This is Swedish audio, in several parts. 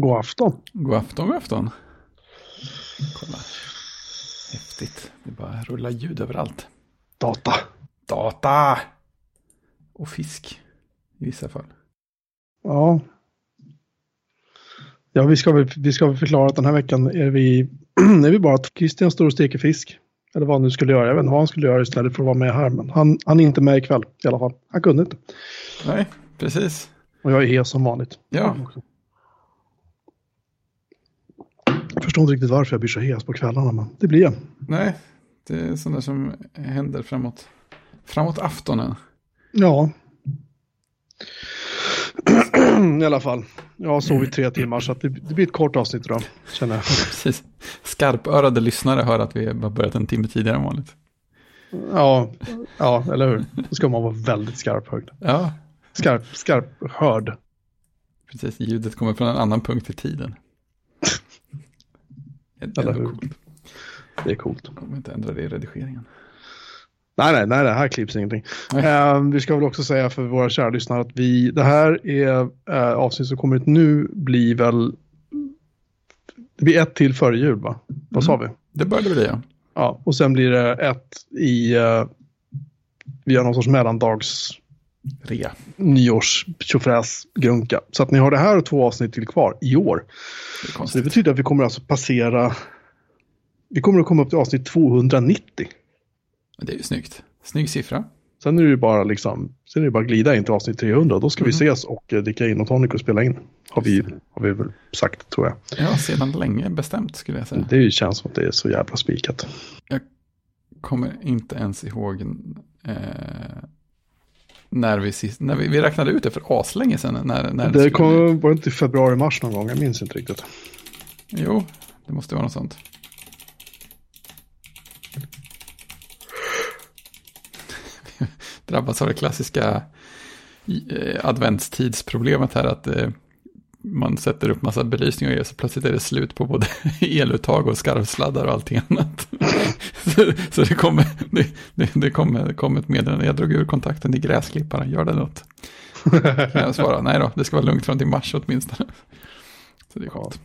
God afton. God afton, god afton. Kolla. Häftigt. Det bara rullar ljud överallt. Data. Data! Och fisk. I vissa fall. Ja. Ja, vi ska, väl, vi ska väl förklara att den här veckan är vi, är vi bara att Christian står och steker fisk. Eller vad han nu skulle göra. Jag vet inte vad han skulle göra istället för att vara med här. Men han, han är inte med ikväll i alla fall. Han kunde inte. Nej, precis. Och jag är hes som vanligt. Ja. Jag förstår inte riktigt varför jag blir så hes på kvällarna, men det blir jag. Nej, det är sånt där som händer framåt, framåt aftonen. Ja. I alla fall. Jag har sovit tre timmar så det, det blir ett kort avsnitt idag, känner jag. Precis. Skarpörade lyssnare hör att vi har börjat en timme tidigare än vanligt. Ja, ja eller hur? Då ska man vara väldigt skarphögd. Ja, Skarp, skarp hörd. precis. Ljudet kommer från en annan punkt i tiden. Det är Eller coolt. Det är coolt. Kommer inte ändra det i redigeringen. Nej, nej, nej, det här klipps ingenting. Eh, vi ska väl också säga för våra kära lyssnare att vi, det här är eh, avsnitt som kommer ut nu blir väl, det blir ett till före jul va? Vad sa vi? Det började bli ja. Ja, och sen blir det ett i, eh, vi har någon sorts mellandags Rea. nyårs grunka. Så att ni har det här och två avsnitt till kvar i år. Det Så det betyder att vi kommer alltså passera, vi kommer att komma upp till avsnitt 290. Men Det är ju snyggt. Snygg siffra. Sen är det ju bara liksom, sen är det bara glida in till avsnitt 300. Då ska vi ses och eh, dricka in och tonic och spela in. Har vi, har vi väl sagt tror jag. Ja, sedan länge bestämt skulle jag säga. Det känns som att det är så jävla spikat. Kommer inte ens ihåg eh, när vi sist, när vi, vi räknade ut det för aslänge sedan. När, när Det skulle kom, var inte i februari-mars någon gång, jag minns inte riktigt. Jo, det måste vara något sånt. Drabbas av det klassiska eh, adventstidsproblemet här att eh, man sätter upp massa belysning och så plötsligt är det slut på både eluttag och skarvsladdar och allting annat. så, så det kommer det, det, det det kommer ett meddelande, jag drog ur kontakten i gräsklipparen, gör det något? Kan jag svara, nej då, det ska vara lugnt fram till mars åtminstone. Så det är skönt.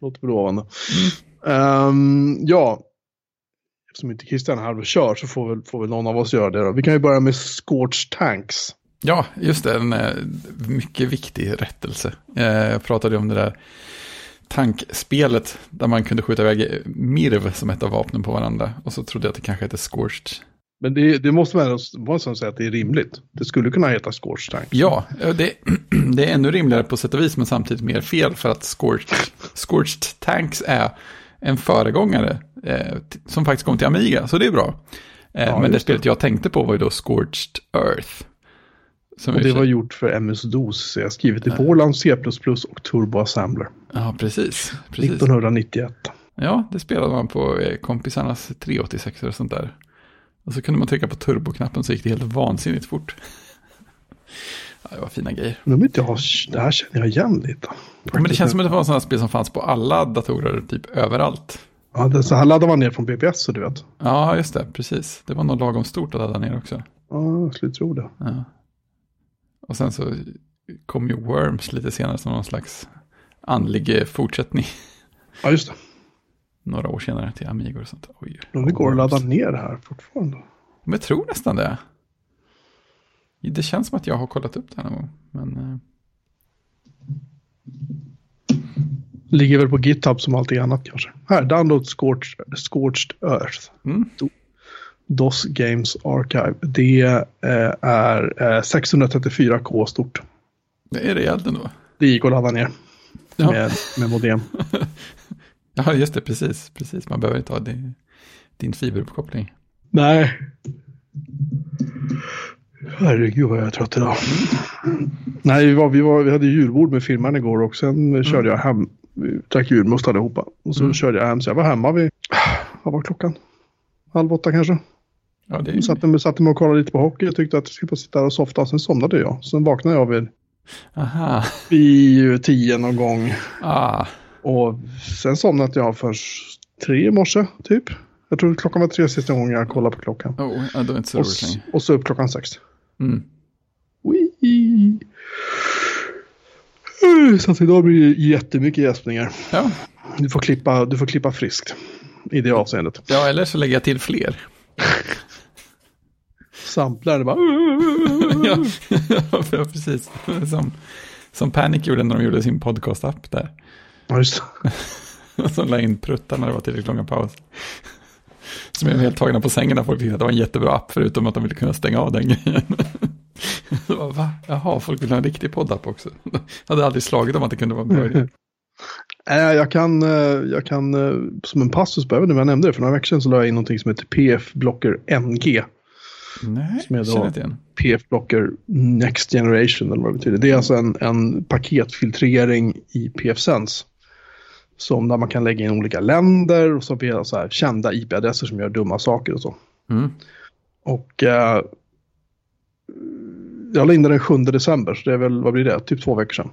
Låter lovande. Ehm, ja, eftersom inte Christian är här och kör så får väl, får väl någon av oss göra det då. Vi kan ju börja med Scorch Tanks. Ja, just det. En eh, mycket viktig rättelse. Eh, Jag pratade om det där tankspelet där man kunde skjuta iväg mirv som ett av vapnen på varandra. Och så trodde jag att det kanske hette Scorched. Men det, det måste vara som säga att det är rimligt. Det skulle kunna heta Scorch Tanks. Ja, eh, det, det är ännu rimligare på sätt och vis men samtidigt mer fel för att Scorched, Scorched Tanks är en föregångare eh, som faktiskt kom till Amiga, så det är bra. Eh, Ja, men det. spelet jag tänkte på var ju då Scorched Earth. Som Och det var gjort för MS-DOS. Så jag har skrivit i Borland, C++ och Turbo Assembler. Ja, precis. precis. 1991. Ja, det spelade man på eh, kompisarnas 386 och sånt där. Och så kunde man trycka på turboknappen så gick det helt vansinnigt fort. Ja, det var fina grejer. Men inte jag, det här känner jag igen lite. Men det känns som att det var sådana spel som fanns på alla datorer, typ överallt. Ja, det, så här laddar man ner från BBS så du vet. Ja, just det, precis. Det var nog lagom stort att ladda ner också. Ja, jag skulle tro det. Ja. Och sen så kom ju Worms lite senare som någon slags andlig eh, fortsättning. Ja, just det. Några år senare till Amigo och sånt. Oj. Men det går att ladda ner det här fortfarande. Men jag tror nästan det. Det känns som att jag har kollat upp det här någon gång. Men eh, Ligger väl på GitHub som allting annat kanske. Här, download Scorched, Scorched Earth. mm, DOS Games Archive. Det eh, är eh, 634K stort. det är rejält ändå. Det gick att ladda ner Ja. med, med modem. Ja, just det, precis. precis. Man behöver inte ha din, din fiberuppkoppling. Nej. Herregud vad jag är trött idag. Nej, vi, var, vi, var, vi hade julbord med firman igår och sen körde jag hem. Vi drack julmust allihopa. Och så körde jag hem så jag var hemma vid, vad var klockan? Halv åtta kanske. Ja, det är Jag satte mig, satte mig och kollade lite på hockey. Jag tyckte att jag skulle bara sitta där och softa. Sen somnade jag. Sen vaknade jag vid, Aha. vid tio någon gång. Ah, Och sen somnade jag först tre i morse typ. Jag tror klockan var tre sista gången jag kollade på klockan. oh, ja, det inte så Och, roligt och så upp klockan sex. Mm. Wee. Så att idag blir det jättemycket gäspningar. Ja. Du får klippa, du får klippa friskt i det avseendet. ja, eller så lägger jag till fler. Samplar det bara... ja, precis. Som, som Panic gjorde när de gjorde sin podcast-app där. Ja, just det. Som la in pruttar när det var tillräckligt långa pauser. Som är helt tagna på sängen när folk tyckte att det var en jättebra app, förutom att de ville kunna stänga av den grejen. Så bara, Va? Jaha, folk vill ha en riktig poddapp också. Jag hade aldrig slagit om att det kunde vara en bra idé. Jag kan, eh, jag kan eh, som en passus, inte om jag nämnde det, för några veckor sedan så la jag in någonting som heter PF Blocker NG. Nej, Som är. PF Blocker Next Generation eller vad det betyder. Det är alltså en, en paketfiltrering i PF Sense. Som där man kan lägga in olika länder och så blir det så här kända IP-adresser som gör dumma saker och så. Mm. Och eh, jag la in den den 7 december, så det är väl, vad blir det, typ två veckor sedan.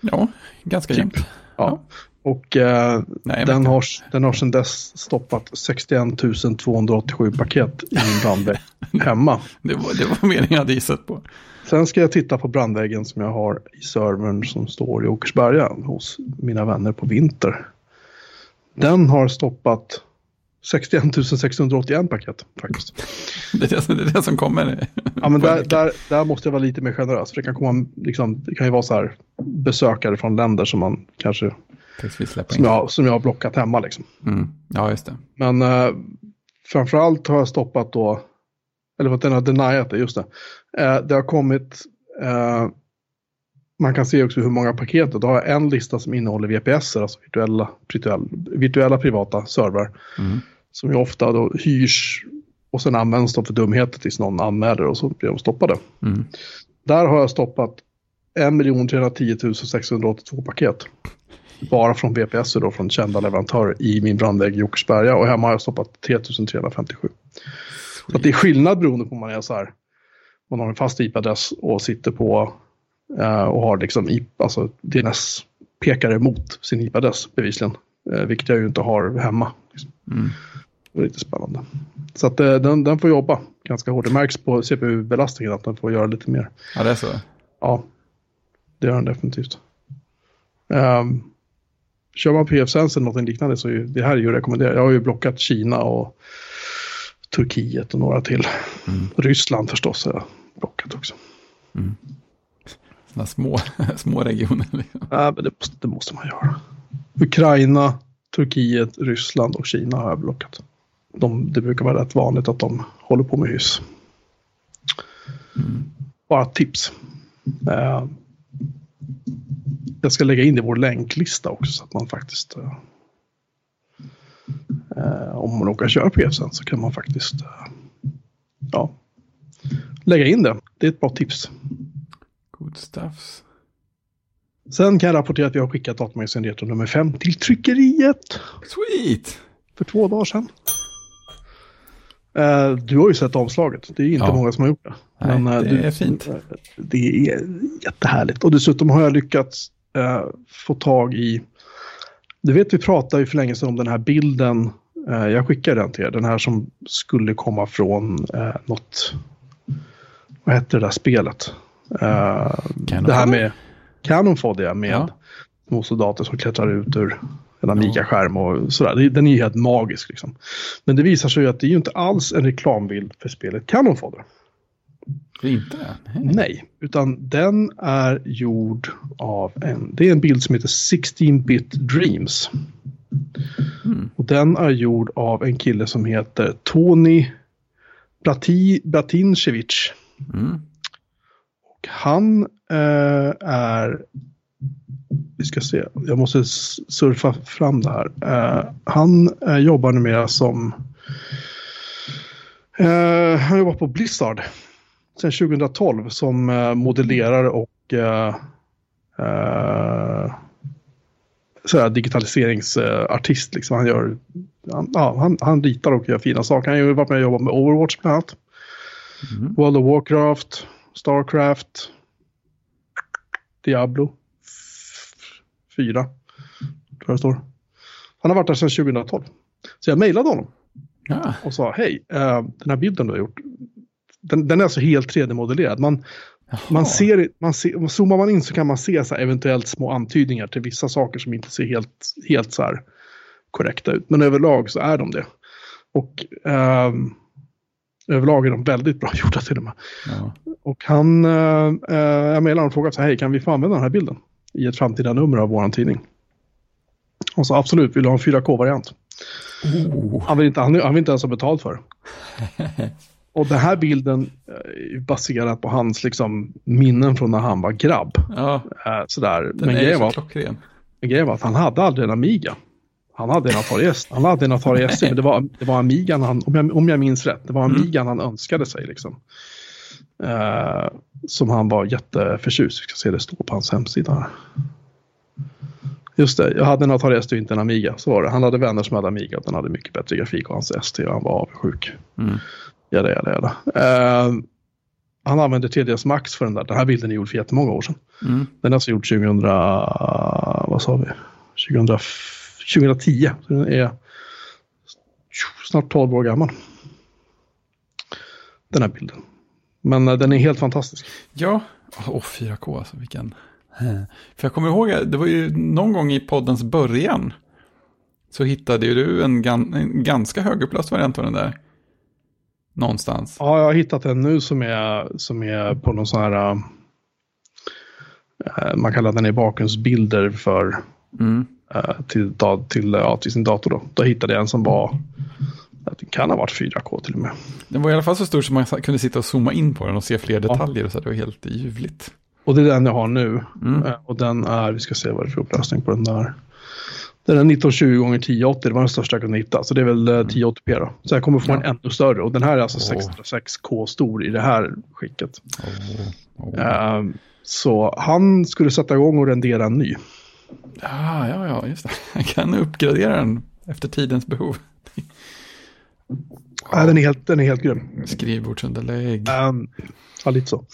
Ja, ganska Typ. jämnt. Ja. Och eh, Nej, den, har, den har sedan dess stoppat 61 287 paket i min brandvägg hemma. Det var, det var än jag hade gissat på. Sen ska jag titta på brandväggen som jag har i servern som står i Åkersberga hos mina vänner på Vinter. Den har stoppat 61 681 paket faktiskt. Det är det, det, är det som kommer. Ja, men där, där, där måste jag vara lite mer generös. För det kan, komma, liksom, det kan ju vara så här besökare från länder som man kanske Faktiskt vill släppa som in. jag, som jag har blockat hemma. Liksom. Mm. Ja, just det. Men eh, framförallt har jag stoppat då, eller vad den har deniat det, just det. Eh, det har kommit, eh, man kan se också hur många paket, då har jag en lista som innehåller VPS, alltså virtuella, virtuella, virtuella privata servrar. Mm. Som ju ofta då hyrs och sen används de för dumheter tills någon anmäler och så blir de stoppade. Mm. Där har jag stoppat 1 310 682 paket. Bara från VPS då, från kända leverantörer i min brandvägg i Åkersberga. Och hemma har jag stoppat 3357. Så att det är skillnad beroende på om man är så här. Man har en fast IP-adress och sitter på eh, och har liksom IP, alltså DNS-pekare mot sin IP-adress bevisligen. Eh, vilket jag ju inte har hemma. Liksom. Mm. Det är lite spännande. Så att eh, den, den får jobba ganska hårt. Det märks på CPU-belastningen att den får göra lite mer. Ja, det är så. Ja, det gör den definitivt. Um, kör man PF-Sense eller något liknande så är ju, det här är ju rekommenderat. Jag har ju blockat Kina och Turkiet och några till. Mm. Ryssland förstås har jag blockat också. Sådana små, små regioner. Liksom. Ja, men det, måste, det måste man göra. Ukraina, Turkiet, Ryssland och Kina har jag blockat. De, det brukar vara rätt vanligt att de håller på med hyss. Bara ett tips. Eh, jag ska lägga in det i vår länklista också så att man faktiskt eh, eh, om man råkar köra sen så kan man faktiskt eh, ja, lägga in det. Det är ett bra tips. Good stuffs. Sen kan jag rapportera att vi har skickat datamagasinet Retro nummer 5 till tryckeriet Sweet! för två dagar sedan. Eh, du har ju sett omslaget. Det är inte Ja. många som har gjort det. Nej, eh, det du, är fint. Det är jättehärligt. Och dessutom har jag lyckats eh, få tag i... Du vet, vi pratade ju för länge sedan om den här bilden. Eh, jag skickade den till er. Den här som skulle komma från eh, något... Vad hette det där spelet? Eh, det här med Canon Fodder, ja, med Ja. små soldater som klättrar ut ur en Amiga-skärm och sådär. Den är ju helt magisk liksom. Men det visar sig ju att det är ju inte alls en reklambild för spelet Canon Fodder. Det är inte? Nej. Nej, utan den är gjord av en, det är en bild som heter 16-bit dreams. Mm. Och den är gjord av en kille som heter Tony Brati, Bratincevic. Mm. Och han eh, är, vi ska se, jag måste surfa fram det här. Eh, han eh, jobbar numera som, eh, han jobbar på Blizzard sedan 2012 som eh, modellerare och eh, eh, så här digitaliseringsartist. Liksom. Han, gör, han, ja, han, han ritar och gör fina saker. Han har varit med och jobbat med Overwatch bland annat. Mm. World of Warcraft, Starcraft, Diablo 4. Tror jag står. Han har varit där sedan 2012. Så jag mejlade honom Ja. och sa hej, den här bilden du har gjort, den, den är alltså helt 3D-modellerad. Man, Jaha. Man ser, man ser, zoomar man in så kan man se så eventuellt små antydningar till vissa saker som inte ser helt, helt så här korrekta ut. Men överlag så är de det. Och ehm, överlag är de väldigt bra gjorda till och med. Ja. Och han, eh, eh, jag mejlade honom och frågade så här, hej kan vi få använda den här bilden i ett framtida nummer av vår tidning? Och så absolut, vill du ha en 4K-variant? Oh. Han vill inte, han, han vill inte ens ha betalt för det. Och den här bilden eh, är baserad på hans liksom, minnen från när han var grabb. Ja, Eh, sådär. den Men är grejen var, klockren. grejen var att han hade aldrig en Amiga. Han hade en Atari S. Han hade en Atari ST, men det var, det var Amigan han, om jag, om jag minns rätt, det var Mm. Amigan han önskade sig liksom. Eh, som han var jätteförtjust. Vi ska se det står på hans hemsida. här. Just det, jag hade en Atari ST och inte en Amiga. Så var det. Han hade vänner som hade Amiga. Den hade mycket bättre grafik och hans ST och han var avundsjuk. Mm. Jada, jada, jada. Eh, han använde 3ds Max för den där. Den här bilden är gjord för jättemånga år sedan. Mm. Den är alltså gjord 2000, vad sa vi? 2000, 2010. Så den är snart 12 år gammal. Den här bilden. Men eh, den är helt fantastisk. Ja, åh 4K alltså, vilken. För jag kommer ihåg, det var ju någon gång i poddens början. Så hittade ju du en, gan, en ganska högupplöst variant av den där. Någonstans. Ja, jag har hittat en nu som är, som är på någon sån här... eh, man kallar den i bakgrundsbilder för Mm. eh, till, da- till, ja, till sin dator. Då. då hittade jag en som var... Det kan ha varit 4K till och med. Den var i alla fall så stor som man kunde sitta och zooma in på den och se fler detaljer. Och så det var helt ljuvligt. Och det är den jag har nu. Mm. Eh, Och den är, vi ska se vad det är för upplösning på den där. Den är 1920 x 1080, det var den största jag kunde hitta. Så det är väl eh, 1080p då. Så jag kommer få en Ja. ännu större. Och den här är alltså Åh. 606K stor i det här skicket. Oh, oh. Eh, Så han skulle sätta igång och rendera en ny. Ja, ja, ja, just det. Jag kan uppgradera den efter tidens behov. Ja. den, är helt, den är helt grym. Skrivbordsunderlägg. Um, ja, lite så.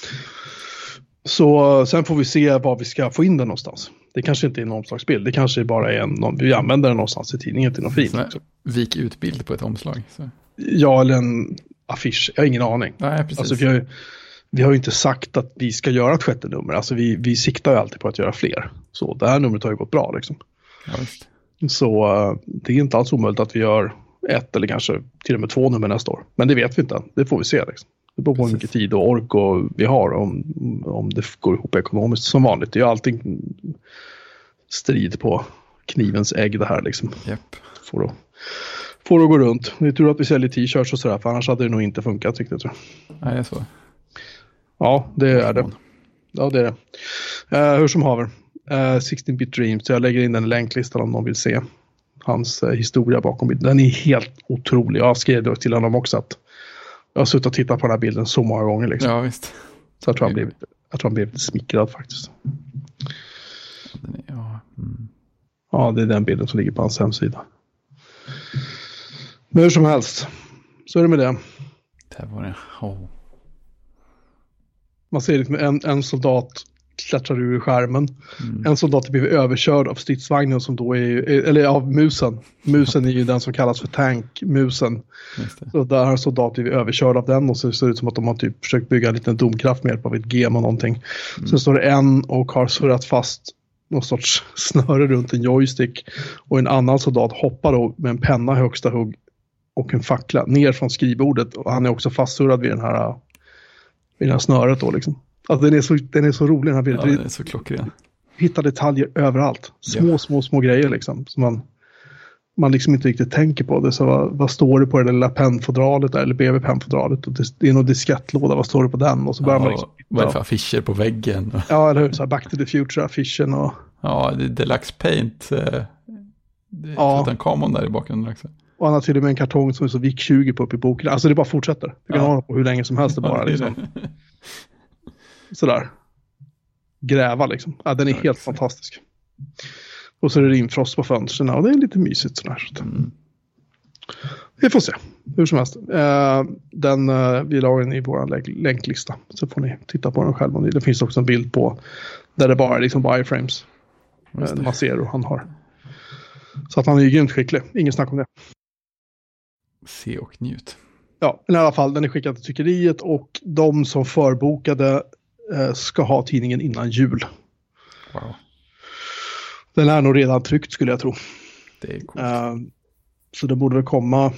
Så sen får vi se var vi ska få in den någonstans. Det kanske inte är en omslagsbild. Det kanske bara är en, vi använder den någonstans i tidningen till något fint. Liksom. Vik ut bild på ett omslag. Så. Ja, eller en affisch. Jag har ingen aning. Nej, precis. Alltså, vi, har ju, vi har ju inte sagt att vi ska göra ett sjätte nummer. Alltså, vi, vi siktar ju alltid på att göra fler. Så det här numret har ju gått bra. Liksom. ja. Så det är inte alls omöjligt att vi gör ett eller kanske till och med två nummer nästa år. Men det vet vi inte än. Det får vi se. Liksom. Det beror på hur mycket tid och ork och vi har om, om det går ihop ekonomiskt som vanligt. Det är ju alltid strid på knivens ägg det här liksom. Japp. Får det, får det gå runt. Det är tur att vi säljer t-shirts och sådär för annars hade det nog inte funkat riktigt. Tror jag. Nej, det är så. Ja, det är det. Ja, det är det. Uh, hur som haver. Uh, 16-bit dreams, jag lägger in den i länklistan om någon vill se hans eh, historia bakom bilden. Den är helt otrolig. Jag skrev det till honom också att jag har suttit och tittat på den här bilden så många gånger. Liksom. Ja, visst. Så jag tror, han blev, jag tror han blev lite smickrad faktiskt. Ja. Mm. Ja, det är den bilden som ligger på hans hemsida. Men hur som helst, så är det med det. Där var det. Oh. Man ser liksom en, en soldat klättrar ur skärmen. Mm. En soldat blir överkörd av stridsvagnen som då är, eller av musen. Musen är ju den som kallas för tankmusen. Så där har en soldat blivit överkörd av den och så ser det ut som att de har typ försökt bygga en liten domkraft med hjälp av ett gem och någonting. Sen står det en och har surrat fast någon sorts snöre runt en joystick och en annan soldat hoppar då med en penna i högsta hugg och en fackla ner från skrivbordet och han är också fastsurrad vid den här vid det här snöret då liksom. Alltså den är så, den är så rolig den här Ja, bilden. den är så klockren. Hitta detaljer överallt. Små, Ja. små, små grejer liksom. Som man, man liksom inte riktigt tänker på det. Så vad, vad står det på det lilla pennfodralet där, eller bredvid pennfodralet? Och det, är någon diskettlåda, vad står det på den? Och så börjar man liksom Ja, vad är det för affischer på väggen? Ja, eller hur? Så här Back to the Future-affischen och, Ja, det är Deluxe Paint. eh, Det är Ja. Tutankhamon där i bakgrunden också. och han har till och med en kartong som är så vik 20 på upp i boken. Alltså det bara fortsätter. Du kan Ja. hålla på hur länge som helst det bara Ja, liksom. Sådär. Gräva liksom. Ja, den är helt fantastisk. Och så är det rimfrost på fönstren och det är lite mysigt sådär. Mm. Vi får se, hur som helst. Eh, den, eh, vi la den i vår länk länklista. Så får ni titta på den själva. Det finns också en bild på där det bara är liksom wireframes. Eh, man ser hur han har. Så att han är ju grymt skicklig, ingen snack om det. Se och njut. Ja, men i alla fall den är skickad till tryckeriet och de som förbokade ska ha tidningen innan jul. Wow, Den är nog redan tryckt skulle jag tro. det. Eh, så det borde väl komma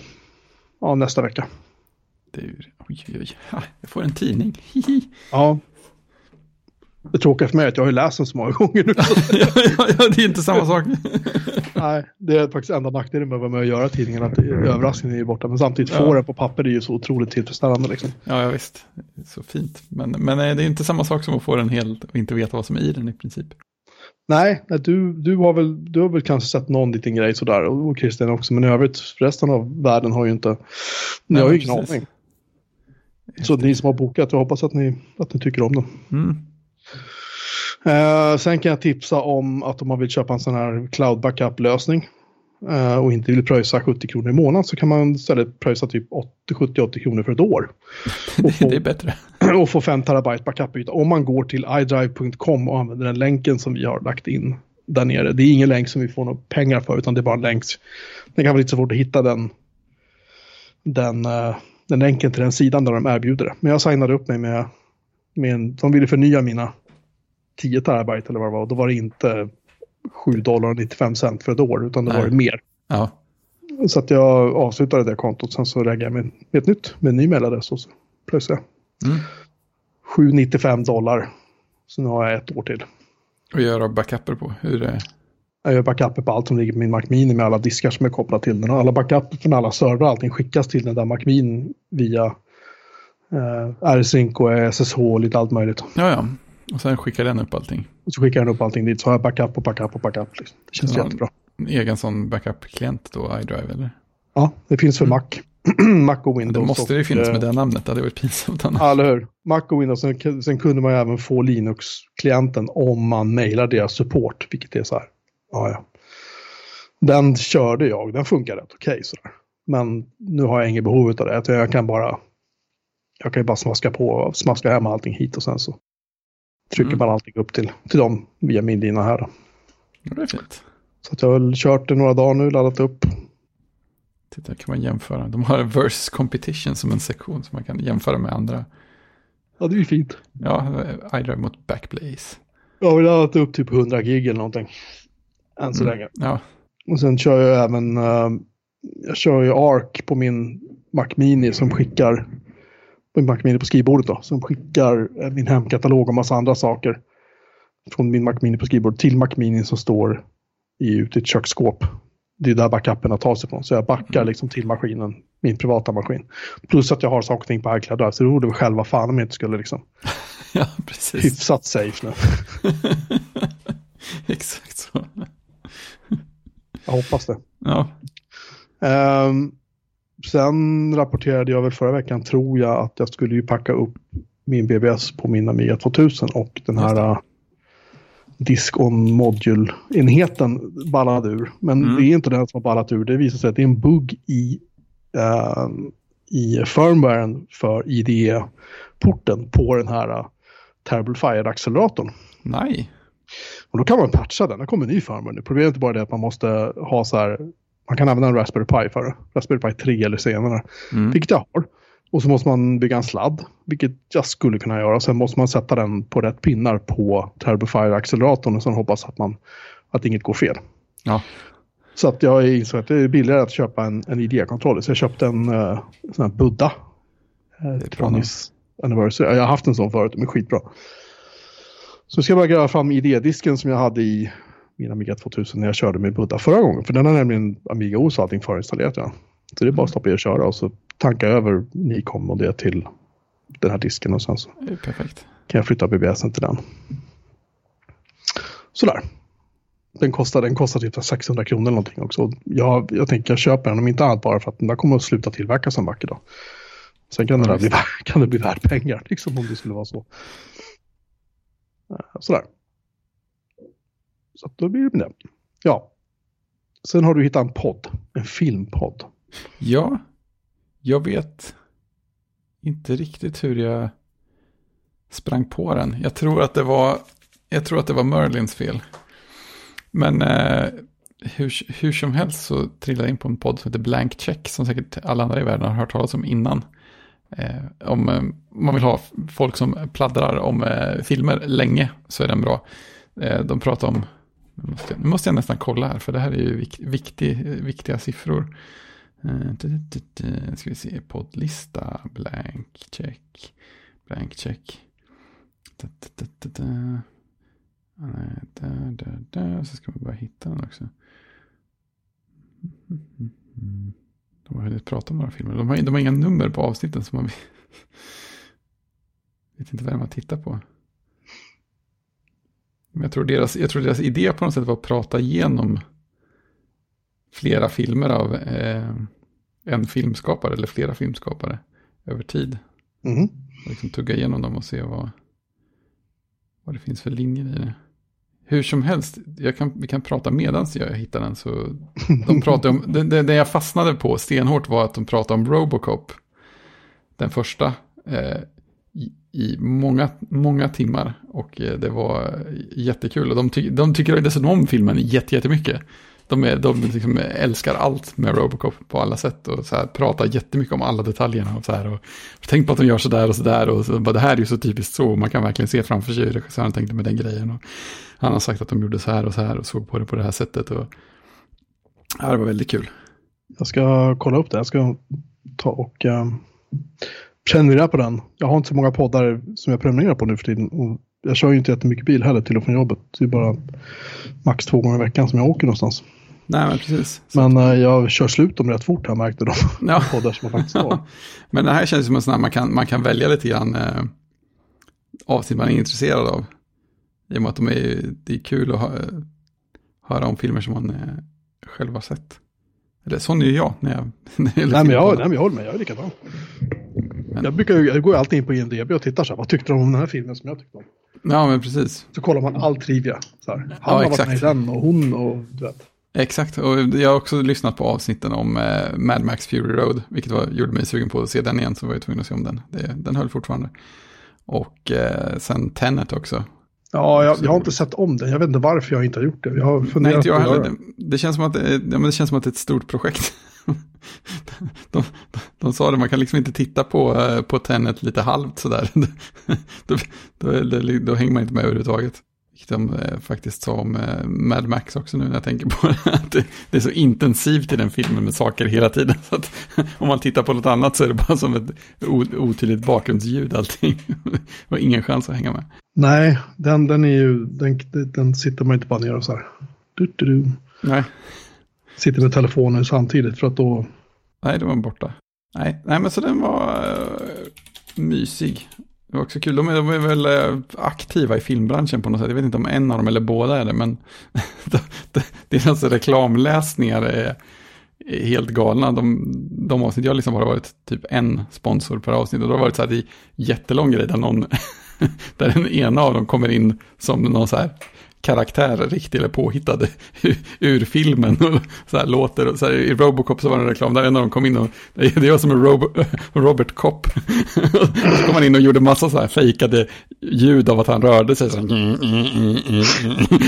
ja, nästa vecka. Det är oj, oj, oj. Jag får en tidning. Hihi. Ja. Det tråkiga för mig är att jag har läst den så många gånger nu. ja, ja, det är inte samma sak. Nej, det är faktiskt enda nackdelen med att vara med och göra tidningen, att överraskningen är borta. Men samtidigt Ja. få den på papper är ju så otroligt tillfredsställande liksom. ja, ja, visst. Det så fint. Men, men eh, det är inte samma sak som att få den helt och inte veta vad som är i den i princip. Nej, du, du, har väl, du har väl kanske sett någon liten grej sådär och och Christian också. Men i övrigt, resten av världen har ju inte, ni Nej, har ju ingen precis. aning. Så ni som har bokat, jag hoppas att ni, att ni tycker om den. Mm. Eh, sen kan jag tipsa om att om man vill köpa en sån här cloud backup-lösning eh, och inte vill pröjsa 70 kronor i månaden så kan man istället pröjsa typ 70-80 kronor för ett år. Få, det är bättre. och få 5 terabyte backup-yta. Om man går till idrive.com och använder den länken som vi har lagt in där nere. Det är ingen länk som vi får några pengar för utan det är bara en länk. Det kan vara lite svårt att hitta den, den, eh, den länken till den sidan där de erbjuder det. Men jag signade upp mig med, med en, de ville förnya mina 10 terabyte eller vad det var. Då var det inte 7 dollar och 95 cent för ett år utan det Nej. var det mer. Ja, Så att jag avslutade det kontot. Sen så reagerade jag med, med ett nytt med en ny mailadress och så pröjsade jag. mm. 795 dollar. Så nu har jag ett år till. och göra backuper på. Hur det Jag gör backuper på allt som ligger på min Mac Mini med alla diskar som är kopplade till den. Och alla backuper från alla servrar, allting skickas till den där Mac Mini via eh, R-Sync och SSH och lite allt möjligt. Ja, ja. Och sen skickar den upp allting. Och så skickar den upp allting dit så har jag backup och backup och backup. Liksom. Det känns jättebra. En egen sån backup-klient då, iDrive eller? Ja, det finns för Mm. Mac. Mac och Windows. det måste det ju finnas eh, med det namnet, det hade varit pinsamt annars. Ja, eller hur? Mac och Windows. Sen, sen kunde man ju även få Linux-klienten om man mailar deras support, vilket är så här. Ja, ja. Den körde jag, den funkar rätt okej sådär. Men nu har jag inget behov av det. Jag kan bara, jag kan ju bara smaska på, smaska hem allting hit och sen så trycker Mm. man allting upp till, till dem via min lina här. Ja, det är fint. Så att jag har väl kört det några dagar nu, laddat upp. Titta, kan man jämföra. De har versus competition som en sektion som man kan jämföra med andra. Ja, det är ju fint. Ja, iDrive mot Backblaze. Jag har väl laddat upp typ 100 gig eller någonting. Än så Mm. länge. Ja, Och sen kör jag även, eh, jag kör ju ARC på min Mac Mini som skickar, min Mac Mini på skrivbordet då, som skickar eh, min hemkatalog och massa andra saker från min Mac Mini på skrivbordet till Mac Mini som står i, ute i ett köksskåp. Det är där backuperna tas ifrån. Så jag backar Mm. liksom till maskinen, min privata maskin. Plus att jag har saker och ting på iCloud där, så det vore väl själva fan om jag inte skulle liksom ja precis. hyfsat safe nu. Exakt så. Jag hoppas det. Ja, Ehm, sen rapporterade jag väl förra veckan, tror jag, att jag skulle ju packa upp min BBS på min Amiga 2000 och den här uh, disk on module-enheten ballade ur. Men Mm. det är inte den som har ballat ur. Det visar sig att det är en bugg i, ehm, i firmwaren för IDE-porten på den här uh, Terrible Fire-acceleratorn. nej. Och då kan man patcha den. Det kommer en ny firmware nu. Problemet är bara det att man måste ha så här. Man kan använda en Raspberry Pi för det. Raspberry Pi 3 eller senare. Mm. Vilket jag har. Och så måste man bygga en sladd. Vilket jag skulle kunna göra. Sen måste man sätta den på rätt pinnar på Turbofire-acceleratorn. Och sen hoppas att, man, att inget går fel. Ja, Så att jag insåg att det är billigare att köpa en, en IDE-kontroller. Så jag köpte en uh, sån här Buddha. Uh. Anniversary. Jag har haft en sån förut, är skitbra. Så ska jag bara gräva fram ID-disken som jag hade i min Amiga 2000 när jag körde med Buddha förra gången. För den har nämligen Amiga OS och allting förinstallerat. Ja. Så det är bara att stoppa i och köra och så tanka över Nikom och det till den här disken och sen så det perfekt. kan jag flytta BBSen till den. Sådär. Den kostar, den kostar typ 600 kronor eller någonting också. Jag, jag tänker jag köper den om inte annat bara för att den där kommer att sluta tillverkas en vacker dag. Sen kan, Ja, där bli, kan det bli värt pengar liksom om det skulle vara så. Eh, Sådär. Så att då blir det med det. Ja. Sen har du hittat en podd. En filmpodd. Ja, jag vet inte riktigt hur jag sprang på den. Jag tror att det var, jag tror att det var Merlins fel. Men eh, hur, hur som helst så trillade jag in på en podd som heter Blank Check som säkert alla andra i världen har hört talas om innan. Eh, om eh, man vill ha folk som pladdrar om eh, filmer länge så är den bra. Eh, de pratar om, nu måste, jag, nu måste jag nästan kolla här för det här är ju vik, viktig, viktiga siffror. Uh, ska vi se, poddlista, blank check, blank check. Da, da, da, da, da. Nej, där, där, där. Så ska vi bara hitta den också. De har hunnit prata om några filmer. De har, de har inga nummer på avsnitten. Så man vet inte vad man tittar på. Jag tror, deras, jag tror deras idé på något sätt var att prata igenom flera filmer av eh, en filmskapare eller flera filmskapare över tid. Mm. Och liksom tugga igenom dem och se vad, vad det finns för linjer i det. Hur som helst, jag kan, vi kan prata medans jag hittar den. Så de pratar om, det, det, det jag fastnade på stenhårt var att de pratade om Robocop. Den första. Eh, i, många, många timmar. Och eh, det var jättekul. Och de, ty, de tycker dessutom om filmen jättemycket. De, är, de liksom älskar allt med Robocop på alla sätt. Och så här, pratar jättemycket om alla detaljerna. Och så här, och, tänk på att de gör sådär och sådär. Och så, bara, det här är ju så typiskt så. Man kan verkligen se framför sig hur regissören tänkte med den grejen. Och han har sagt att de gjorde så här och så här och såg på det på det här sättet. Och, ja, det var väldigt kul. Jag ska kolla upp det. Jag ska ta och uh, prenumerera på den. Jag har inte så många poddar som jag prenumererar på nu för tiden. Och jag kör ju inte jättemycket bil heller till och från jobbet. Det är bara max två gånger i veckan som jag åker någonstans. Nej, men precis. Men uh, jag kör slut dem rätt fort här märkte de ja. poddar som jag faktiskt har. men det här känns som en sån här man kan, man kan välja lite grann eh, avsnitt man är intresserad av. I och med att de är, det är kul att höra om filmer som man eh, själv har sett. Eller sån är ju jag när jag... När jag nej, men jag, nej men jag håller med, jag är likadan. Men... Jag, brukar, jag går alltid in på IMDB och tittar så här, vad tyckte de om den här filmen som jag tyckte om? Ja, men precis. Så kollar man all trivia. Så här. Han ja, har exakt. varit med i den och hon och du vet. Exakt, och jag har också lyssnat på avsnitten om eh, Mad Max Fury Road, vilket var, gjorde mig sugen på att se den igen, så var jag tvungen att se om den. Det, den höll fortfarande. Och eh, sen Tenet också, Ja, jag, jag, har inte sett om den. Jag vet inte varför jag inte har gjort det. Jag har funderat Nej, inte jag heller. Det, det, känns som att, det, ja, men det känns som att det är ett stort projekt. de, de, de, sa det, man kan liksom inte titta på, eh, på Tenet lite halvt sådär. då, då, då, då hänger man inte med överhuvudtaget. Vilket de eh, faktiskt sa om eh, Mad Max också nu när jag tänker på det. Det, det, är så intensivt i den filmen med saker hela tiden. Så att om man tittar på något annat så är det bara som ett otydligt bakgrundsljud allting. Och ingen chans att hänga med. Nej, den, den är ju, den, den sitter man inte bara ner och så här. Du, du, du. Nej. Sitter med telefonen samtidigt för att då. Nej, då var borta. Nej, nej men så den var uh, mysig. Det var också kul. De är, de är väl uh, aktiva i filmbranschen på något sätt. Jag vet inte om en av dem eller båda är det. Men deras reklamläsningar är, är helt galna. De, de avsnitt jag har liksom har varit typ en sponsor per avsnitt. Och då har det varit så här, i jättelång grej där någon där den ena av dem kommer in som någon så här karaktär, riktig eller påhittad, ur filmen. Och så här låter, så här, I Robocop så var det en reklam där en av dem kom in och, det var som en Rob, Robert Cop. så kom han in och gjorde massa så här fejkade ljud av att han rörde sig så här,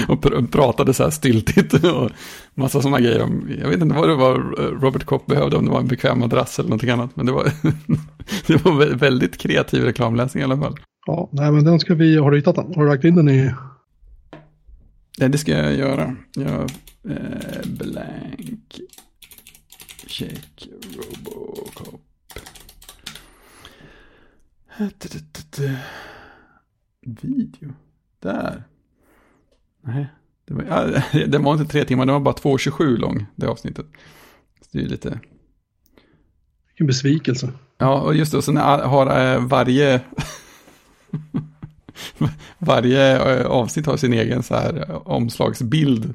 och pr pratade så här styltigt. Och massa sådana grejer. Jag vet inte vad det var Robert Cop behövde, om det var en bekväm madrass eller någonting annat. Men det var, det var väldigt kreativ reklamläsning i alla fall. Ja, nej men den ska vi, har du hittat den? Har du lagt in den i? Ja, det ska jag göra. Jag, eh, blank. Check Robocop. Video. Där. Nej, det var, ja, den var inte tre timmar, den var bara 2.27 lång, det avsnittet. Så det är lite... Vilken besvikelse. Ja, och just det, och sen har äh, varje Varje eh, avsnitt har sin egen så här eh, omslagsbild.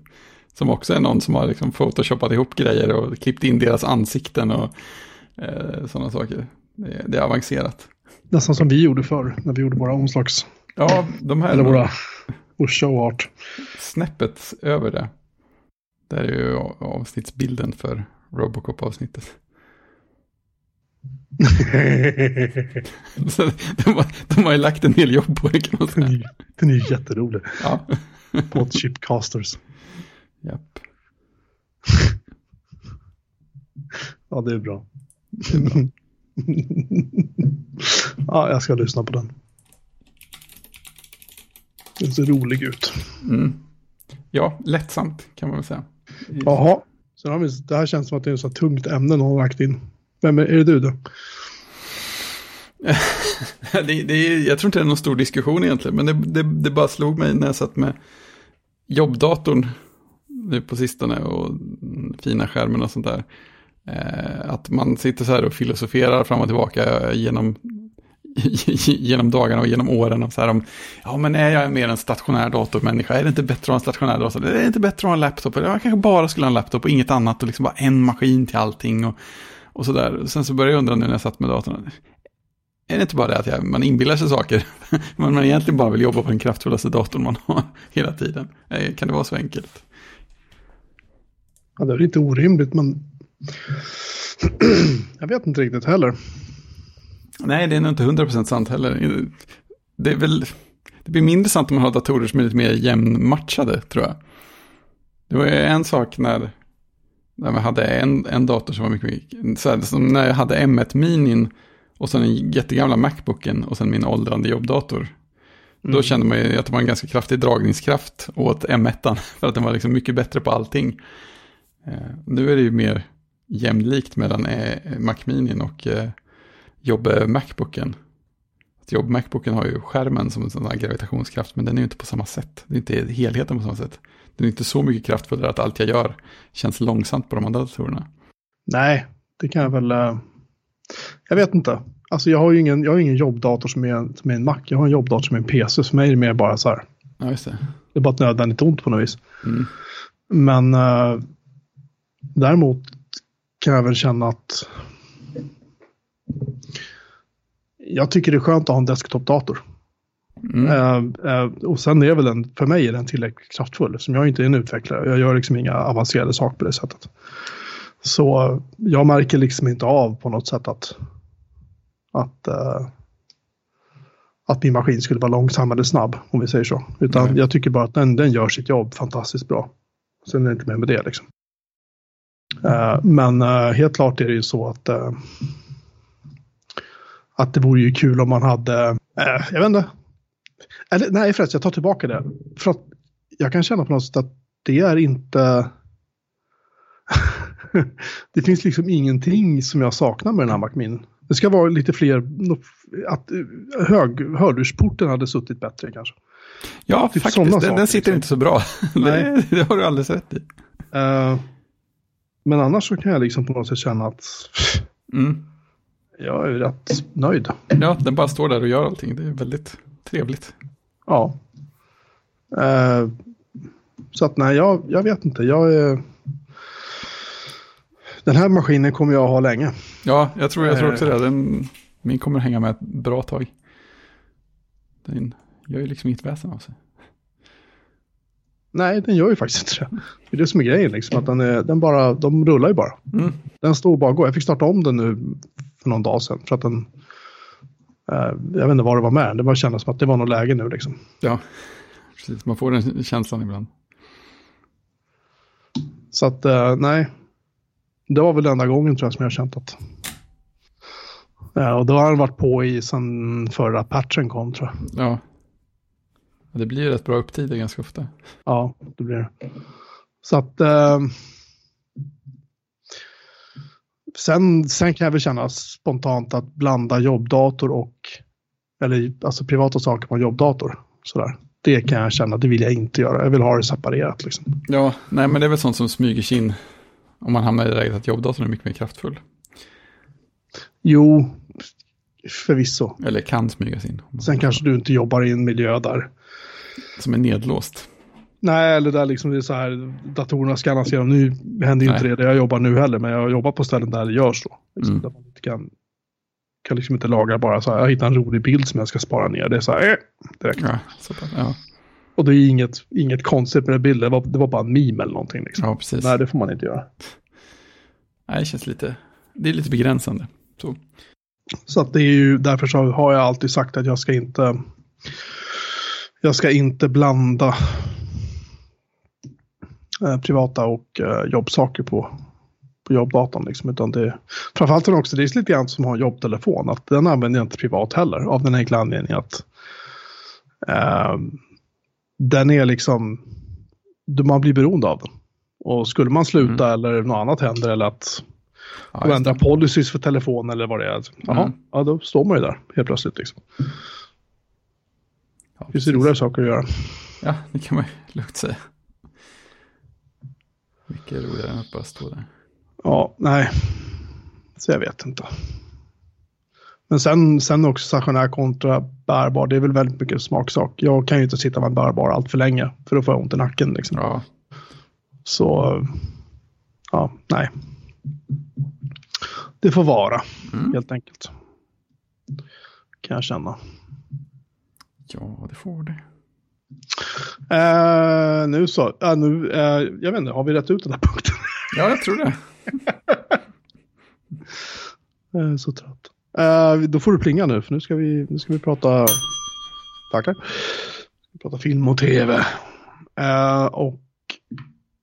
Som också är någon som har liksom photoshopat ihop grejer och klippt in deras ansikten och eh, sådana saker. Det, det, är avancerat. Nästan som vi gjorde förr när vi gjorde våra omslags... Ja, de här... Eller våra vår show art. Snäppet över det. Det är ju avsnittsbilden för Robocop-avsnittet. De, har, de har ju lagt en del jobb på det kan man säga. Den är, den är jätterolig. Ja. På chipcasters. Japp. ja, det är bra. Det är bra. ja, jag ska lyssna på den. Den ser rolig ut. Mm. Ja, lättsamt kan man väl säga. Jaha, så det här känns som att det är ett så tungt ämne någon har lagt in. Vem är, är det du då? det, det är, jag tror inte det är någon stor diskussion egentligen, men det, det, det bara slog mig när jag satt med jobbdatorn nu på sistone och fina skärmen och sånt där. Eh, att man sitter så här och filosoferar fram och tillbaka genom, genom dagarna och genom åren. Och så här om, ja men är jag mer en stationär datormänniska? Är det inte bättre att ha en stationär dator? Är det inte bättre att ha en laptop? Jag kanske bara skulle ha en laptop och inget annat och liksom bara en maskin till allting. Och, och så där. Sen så började jag undra nu när jag satt med datorn. Är det inte bara det att jag, man inbillar sig saker? Men man egentligen bara vill jobba på den kraftfullaste datorn man har hela tiden. Kan det vara så enkelt? Ja, det är lite orimligt, men jag vet inte riktigt heller. Nej, det är nog inte 100% sant heller. Det, är väl, det blir mindre sant om man har datorer som är lite mer jämnmatchade, tror jag. Det var en sak när, när man hade en, en dator som var mycket, mycket så här, som när jag hade M1 Minin och sen den jättegamla Macbooken och sen min åldrande jobbdator. Mm. Då kände man ju att det var en ganska kraftig dragningskraft åt M1, för att den var liksom mycket bättre på allting. Eh, nu är det ju mer jämlikt mellan eh, Mac Mini och eh, jobb Macbooken. Jobb Macbooken har ju skärmen som en sån här gravitationskraft, men den är ju inte på samma sätt. Det är inte helheten på samma sätt. Den är inte så mycket kraftfullare att allt jag gör känns långsamt på de andra datorerna. Nej, det kan jag väl... Uh... Jag vet inte. Alltså jag har ju ingen, jag har ingen jobbdator som är, som är en Mac. Jag har en jobbdator som är en PC. För mig är det mer bara så här. Ja, just det. Det är bara ett nödvändigt ont på något vis. Mm. Men uh, däremot kan jag väl känna att jag tycker det är skönt att ha en desktopdator. Mm. Uh, uh, och sen är väl den, för mig är den tillräckligt kraftfull. Som jag inte är en utvecklare. Jag gör liksom inga avancerade saker på det sättet. Så jag märker liksom inte av på något sätt att, att, uh, att min maskin skulle vara långsam eller snabb, om vi säger så. Utan Nej. jag tycker bara att den, den gör sitt jobb fantastiskt bra. Sen är det inte mer med det liksom. Men helt klart är det ju så att att det vore ju kul om man hade, jag vet inte. Eller nej förresten, jag tar tillbaka det. För att jag kan känna på något sätt att det är inte det finns liksom ingenting som jag saknar med den här Macmin. Det ska vara lite fler, att hög, hörlursporten hade suttit bättre kanske. Ja, typ faktiskt. Den, saker, den, sitter liksom. inte så bra. Nej. det, det, har du alldeles rätt i. Uh, men annars så kan jag liksom på något sätt känna att mm. jag är rätt nöjd. Ja, den bara står där och gör allting. Det är väldigt trevligt. Ja. Uh, så att nej, jag, jag vet inte. Jag är den här maskinen kommer jag ha länge. Ja, jag tror, jag tror också det. Den, min kommer hänga med ett bra tag. Den gör ju liksom inget väsen av sig. Nej, den gör ju faktiskt inte det. Det är det som är grejen, liksom, att den, är, den bara, de rullar ju bara. Mm. Den står bara och går. Jag fick starta om den nu för någon dag sedan. För att den, eh, jag vet inte vad det var med Det bara kändes som att det var något läge nu liksom. Ja, precis. Man får den känslan ibland. Så att, eh, nej, det var väl enda gången tror jag som jag har känt att... Ja, och då har han varit på i sen förra patchen kom tror jag. Ja. Det blir rätt bra upptider ganska ofta. Ja, det blir det. Så att... Sen, sen kan jag väl känna spontant att blanda jobbdator och... Eller alltså privata saker på en jobbdator. Sådär. Det kan jag känna, det vill jag inte göra. Jag vill ha det separerat liksom. Ja, nej men det är väl sånt som smyger sig in om man hamnar i det läget att jobbdatorn är mycket mer kraftfull. Jo, förvisso. Eller kan smygas in. Sen kanske du inte jobbar i en miljö där. Som är nedlåst. Nej, eller där liksom det är så här, datorerna skannas igenom. Nu händer ju inte det där jag jobbar nu heller, men jag har jobbat på ställen där det görs så. Liksom, mm. Där man inte kan, kan liksom inte lagra bara så här, jag hittar en rolig bild som jag ska spara ner. Det är så här, äh, direkt. Ja, så, ja. Och det är inget, inget konstigt med den bilden, det var, det var bara en meme eller någonting. Liksom. Ja, precis. Nej, det får man inte göra. Nej, det känns lite, det är lite begränsande. Så, så att det är ju, därför så har jag alltid sagt att jag ska inte, jag ska inte blanda eh, privata och eh, jobbsaker på, på jobbdatan. Liksom, utan det, framförallt är det också, det är lite grann som har en jobbtelefon, att den använder jag inte privat heller. Av den enkla anledningen att eh, den är liksom, man blir beroende av den. Och skulle man sluta mm. eller något annat händer eller att ja, de ändrar policies för telefon eller vad det är. Jaha, mm. ja, då står man ju där helt plötsligt. Liksom. Ja, det finns roligare saker att göra. Ja, det kan man ju lugnt säga. Mycket roligare än att bara stå där. Ja, nej. Så jag vet inte. Men sen, sen också stationär kontra bärbar, det är väl väldigt mycket smaksak. Jag kan ju inte sitta med en bärbar allt för länge, för då får jag ont i nacken. Liksom. Ja. Så, ja, nej. Det får vara, mm. helt enkelt. Kan jag känna. Ja, det får det. Uh, nu så, uh, nu, uh, jag vet inte, har vi rätt ut den här punkten? Ja, jag tror det. är så trött. då får du plinga nu, för nu ska vi, nu ska vi prata... Tackar. Vi prata film och tv. och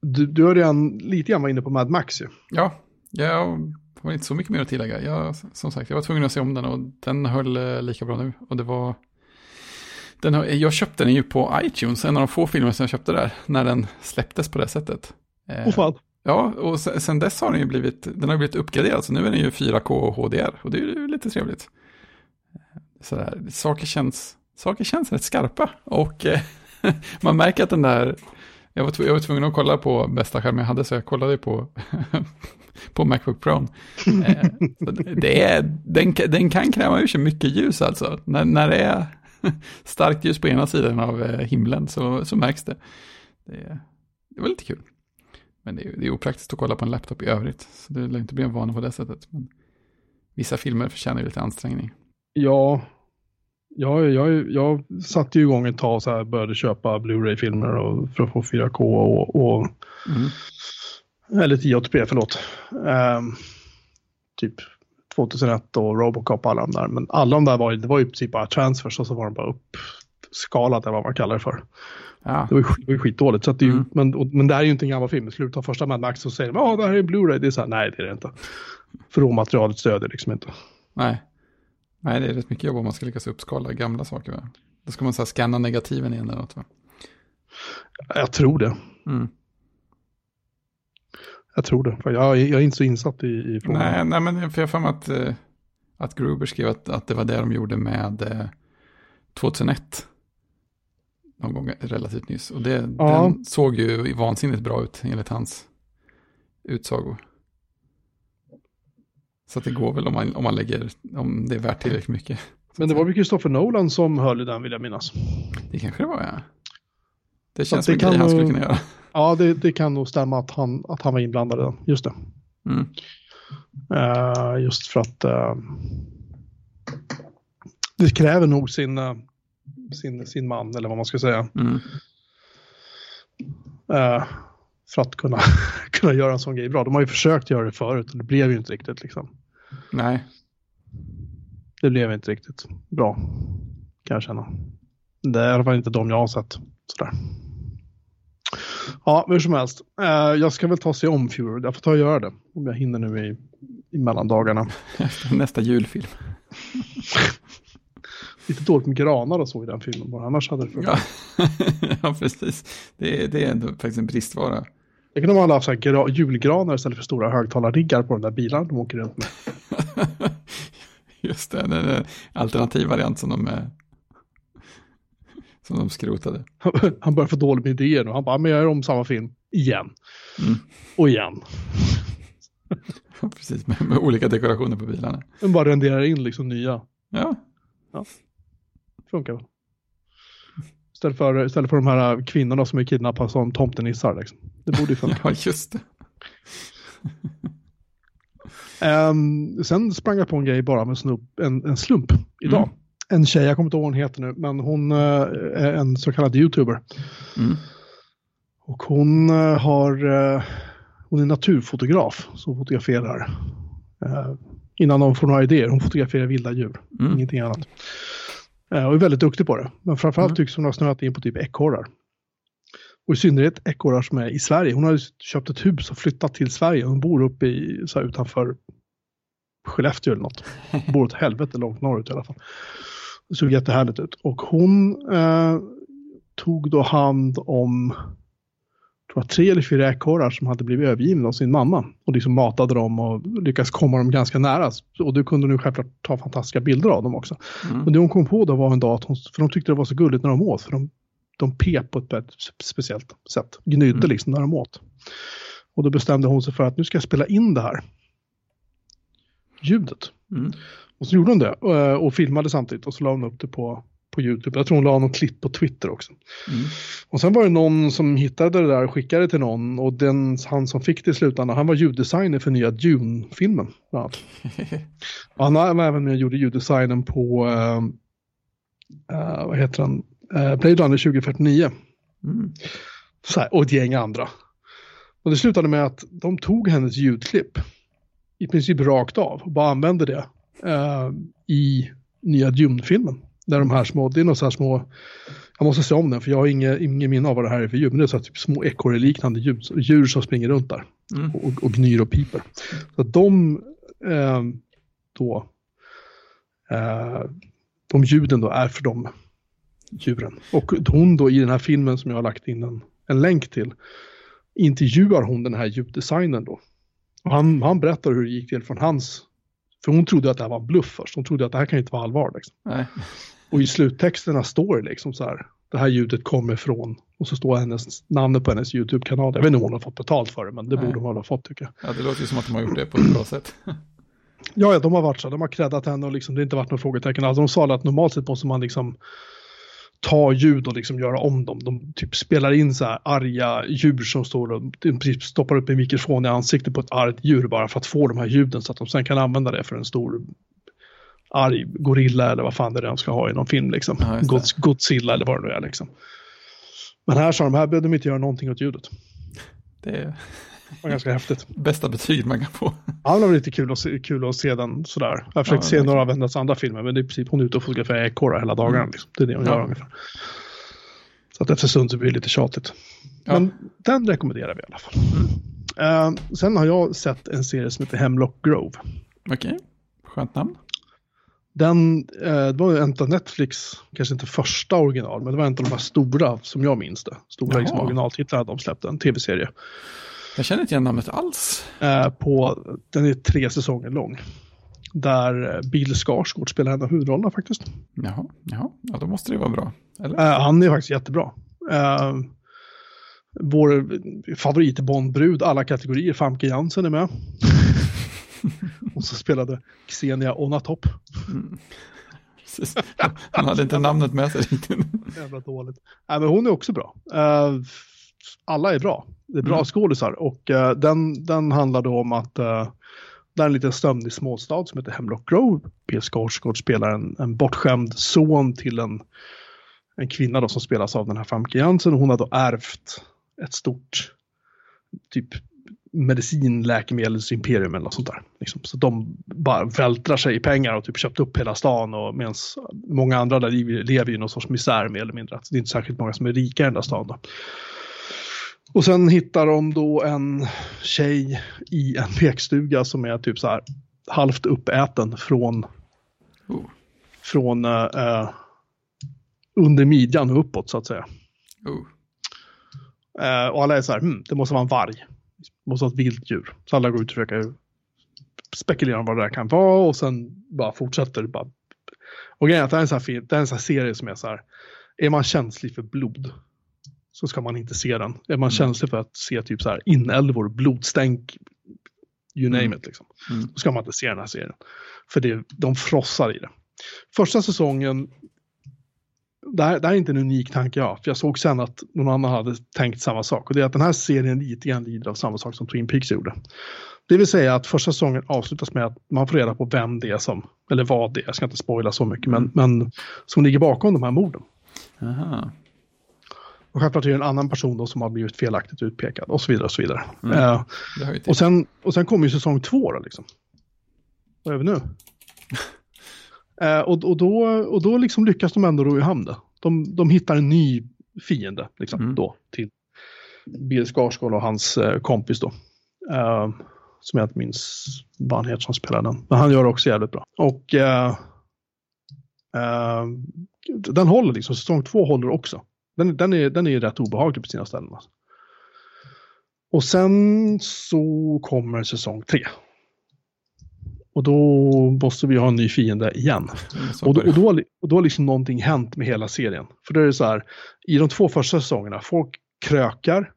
du, du har redan lite grann varit inne på Mad Max ju. Ja, jag har inte så mycket mer att tillägga. Jag, som sagt, jag var tvungen att se om den och den höll lika bra nu. Och det var den har, jag köpte den ju på iTunes, en av de få filmer som jag köpte där, när den släpptes på det sättet. Eh, oh, fan. Ja, och sen, sen dess har den ju blivit, den har blivit uppgraderad, så nu är den ju 4K HDR, och det är ju lite trevligt. Eh, sådär, saker känns, saker känns rätt skarpa, och eh, man märker att den där, jag var, jag var tvungen att kolla på bästa skärmen jag hade, så jag kollade på, på Macbook Pro. Eh, det är, den, den kan kräva ur sig mycket ljus alltså, när, när det är starkt ljus på ena sidan av eh, himlen så, så märks det. det. Det var lite kul. Men det är, det är opraktiskt att kolla på en laptop i övrigt. Så det lär inte bli en vana på det sättet. Men vissa filmer förtjänar lite ansträngning. Ja, jag, jag, jag satte ju igång ett tag så här började köpa Blu-ray-filmer för att få 4K och, och mm. eller 1080p, förlåt. Um, typ 2001 och Robocop och alla de där. Men alla de där var, det var ju i princip bara transfers och så var de bara uppskalat eller vad man kallar det för. Ja. Det, var, det var skitdåligt. Så det mm. men, och, men det här är ju inte en gammal film. I slutet av första Mad Max så säger de att det här är Blu-ray. Det är så här, nej det är det inte. För råmaterialet stöder liksom inte. Nej. Nej, det är rätt mycket jobb om man ska lyckas uppskala gamla saker. Va? Då ska man så här scanna negativen igen eller något va? Jag tror det. Mm. Jag tror det. Jag, jag är inte så insatt i, i frågan. Nej, nej, men för jag har att, eh, att Gruber skrev att, att det var det de gjorde med 2001. Eh, Någon gång relativt nyss. Och det, ja. den såg ju vansinnigt bra ut enligt hans utsagor. Så det går väl om man, om man lägger, om det är värt tillräckligt mycket. Men det var väl Christopher Nolan som höll i den vill jag minnas. Det kanske det var ja. Det känns som en grej han skulle kunna göra. Ja, det, det, kan nog stämma att han, att han var inblandad i den. Just det. Mm. Uh, just för att uh, det kräver nog sin, uh, sin, sin man, eller vad man ska säga. Mm. för att kunna, kunna göra en sån grej bra. De har ju försökt göra det förut och det blev ju inte riktigt liksom. Nej. Det blev inte riktigt bra, kan jag känna. Det är i alla fall inte de jag har sett. Sådär. Ja, hur som helst. Uh, jag ska väl ta sig om Fury. Jag får ta och göra det. Om jag hinner nu i, i mellandagarna. Nästa julfilm. Lite dåligt med granar och så i den filmen. Bara. Annars hade det funkat. Ja. ja, precis. Det är, det är ändå faktiskt en bristvara. Jag kunde ha haft så här julgranar istället för stora högtalarriggar på de där bilarna de åker runt med. Just det, en alternativ variant som de är som de skrotade. Han börjar få dåligt med idéer nu. Han bara, men jag gör om samma film igen. Mm. Och igen. Precis, med, med, olika dekorationer på bilarna. Men bara renderar in liksom nya. Ja. ja. Funkar väl. Istället för, istället för de här kvinnorna som är kidnappade som tomtenissar. Liksom. Det borde ju funka. ja, just det. um, sen sprang jag på en grej bara med snupp, en, en slump idag. Mm en tjej, jag kommer inte ihåg vad hon heter nu, men hon eh, är en så kallad YouTuber. Mm. Och hon eh, har, eh, hon är naturfotograf som fotograferar. Innan de får några idéer, hon fotograferar vilda djur, mm. ingenting annat. Och är väldigt duktig på det. Men framförallt mm. tycks hon ha snöat in på typ ekorrar. Och i synnerhet ekorrar som är i Sverige. Hon har köpt ett hus och flyttat till Sverige. Hon bor uppe i, så här, utanför Skellefteå eller något. Hon bor åt helvete långt norrut i alla fall. Det såg jättehärligt ut. Och hon eh, tog då hand om tror jag, tre eller fyra ekorrar som hade blivit övergivna av sin mamma. Och liksom matade dem och lyckades komma dem ganska nära. Och du kunde nu självklart ta fantastiska bilder av dem också. Mm. Och det hon kom på då var en dag att hon, för de tyckte det var så gulligt när de åt. För de, de pep på ett speciellt sätt. Gnydde mm. liksom när de åt. Och då bestämde hon sig för att nu ska jag spela in det här ljudet. Mm. Och så gjorde hon det och, eh, och filmade samtidigt och så la hon upp det på, på YouTube. Jag tror hon la någon klipp på Twitter också. Mm. Och sen var det någon som hittade det där och skickade det till någon och den, han som fick det i slutändan, han var ljuddesigner för nya Dune-filmen. han var även med och gjorde ljuddesignen på, uh, vad heter den, uh, Blade Runner 2049. Mm. Så här, och ett gäng andra. Och det slutade med att de tog hennes ljudklipp i princip rakt av och bara använde det uh, i nya Dune-filmen. Där de här små, det är några så här små, jag måste se om den för jag har inget, inget minne av vad det här är för djur, men det är så här typ små ekorreliknande djur, djur som springer runt där mm. och, och gnyr och piper. Så att de eh, då, eh, de ljuden då är för de djuren. Och hon då i den här filmen som jag har lagt in en, en länk till, intervjuar hon den här ljuddesignern då. Han, han berättar hur det gick till från hans för hon trodde att det här var en bluff först. Hon trodde att det här kan inte vara allvar. Liksom. Och i sluttexterna står det liksom så här. Det här ljudet kommer från. Och så står hennes, namnet på hennes YouTube-kanal. Jag vet inte om hon har fått betalt för det, men det Nej. borde hon ha fått tycker jag. Ja, det låter ju som att de har gjort det på ett bra sätt. ja, ja, de har varit så. De har creddat henne och liksom, det har inte varit några frågetecken. Alltså, de sa att normalt sett måste man liksom ta ljud och liksom göra om dem. De typ spelar in så här arga djur som står och typ stoppar upp en mikrofon i ansiktet på ett argt djur bara för att få de här ljuden så att de sen kan använda det för en stor arg gorilla eller vad fan det är de ska ha i någon film liksom. Ja, Gods, Godzilla eller vad det nu är liksom. Men här sa de, här behövde de inte göra någonting åt ljudet. Det var ganska häftigt. Bästa betyg man kan få. Ja, det var lite kul att se, kul att se den sådär. Jag har försökt ja, se några av hennes andra filmer, men det är i princip hon är ute och fotograferar ekorrar hela dagarna. Mm. Liksom. Det är det hon ja. gör ungefär. Så att efter stund så blir det lite tjatigt. Ja. Men den rekommenderar vi i alla fall. Mm. Uh, sen har jag sett en serie som heter Hemlock Grove. Okej, okay. skönt namn. Den, uh, det var en av Netflix, kanske inte första original, men det var en av de här stora som jag minns det. Stora liksom, originaltitlar de släppte, en tv-serie. Jag känner inte igen namnet alls. Uh, på, den är tre säsonger lång. Där Bill Skarsgård spelar en av huvudrollerna faktiskt. Jaha, jaha. ja då måste det vara bra. Eller? han är faktiskt jättebra. vår favorit Bondbrud, alla kategorier, Famke Jansen är med. och så spelade Xenia Onatop. Mm. Han hade inte namnet med sig riktigt. Jävla dåligt. Nej, men hon är också bra. Uh, alla är bra. Det är bra mm. skådisar och uh, den, den handlar då om att uh, det är en liten sömnig småstad som heter Hemlock Grove. Bill Skarsgård spelar en, en bortskämd son till en, en kvinna då som spelas av den här Famke Jansen. Hon har då ärvt ett stort typ medicin, läkemedelsimperium eller något sånt där. Liksom. Så de bara vältrar sig i pengar och typ köpt upp hela stan och medan många andra där lever i någon sorts misär mer eller mindre. det är inte särskilt många som är rika i den där stan. Då. Och sen hittar de då en tjej i en lekstuga som är typ så här halvt uppäten från, oh. från uh, under midjan och uppåt så att säga. Oh. Uh, och alla är så här, hm, det måste vara en varg. Det måste vara ett vilt djur. Så alla går ut och försöker spekulera om vad det där kan vara och sen bara fortsätter. Bara. Och grejen är att det är en sån här, det är en sån här serie som är så här, är man känslig för blod så ska man inte se den. Är man mm. känslig för att se typ så här inälvor, blodstänk, you name mm. it, liksom, mm. då ska man inte se den här serien. För det, de frossar i det. Första säsongen, det här, det här är inte en unik tanke jag för jag såg sen att någon annan hade tänkt samma sak. Och det är att den här serien lite grann lider av samma sak som Twin Peaks gjorde. Det vill säga att första säsongen avslutas med att man får reda på vem det är som, eller vad det är, jag ska inte spoila så mycket, men, men som ligger bakom de här morden. Aha. Och självklart är det en annan person då som har blivit felaktigt utpekad och så vidare. Och så vidare. Mm. Eh, och, sen, och sen kommer ju säsong två då liksom. Vad är vi nu? eh, och, och då, och då liksom lyckas de ändå ro i hamn det. De, de hittar en ny fiende liksom, mm. då till, Bill Skarsgård och hans eh, kompis då. Eh, som jag inte minns vad han heter som spelar den. Men han gör det också jävligt bra. Och eh, eh, den håller liksom, säsong två håller också. Den, den, är, den är rätt obehaglig på sina ställen. Alltså. Och sen så kommer säsong tre. Och då måste vi ha en ny fiende igen. Och då, och, då, och då har liksom någonting hänt med hela serien. För då är det så här, i de två första säsongerna, folk krökar,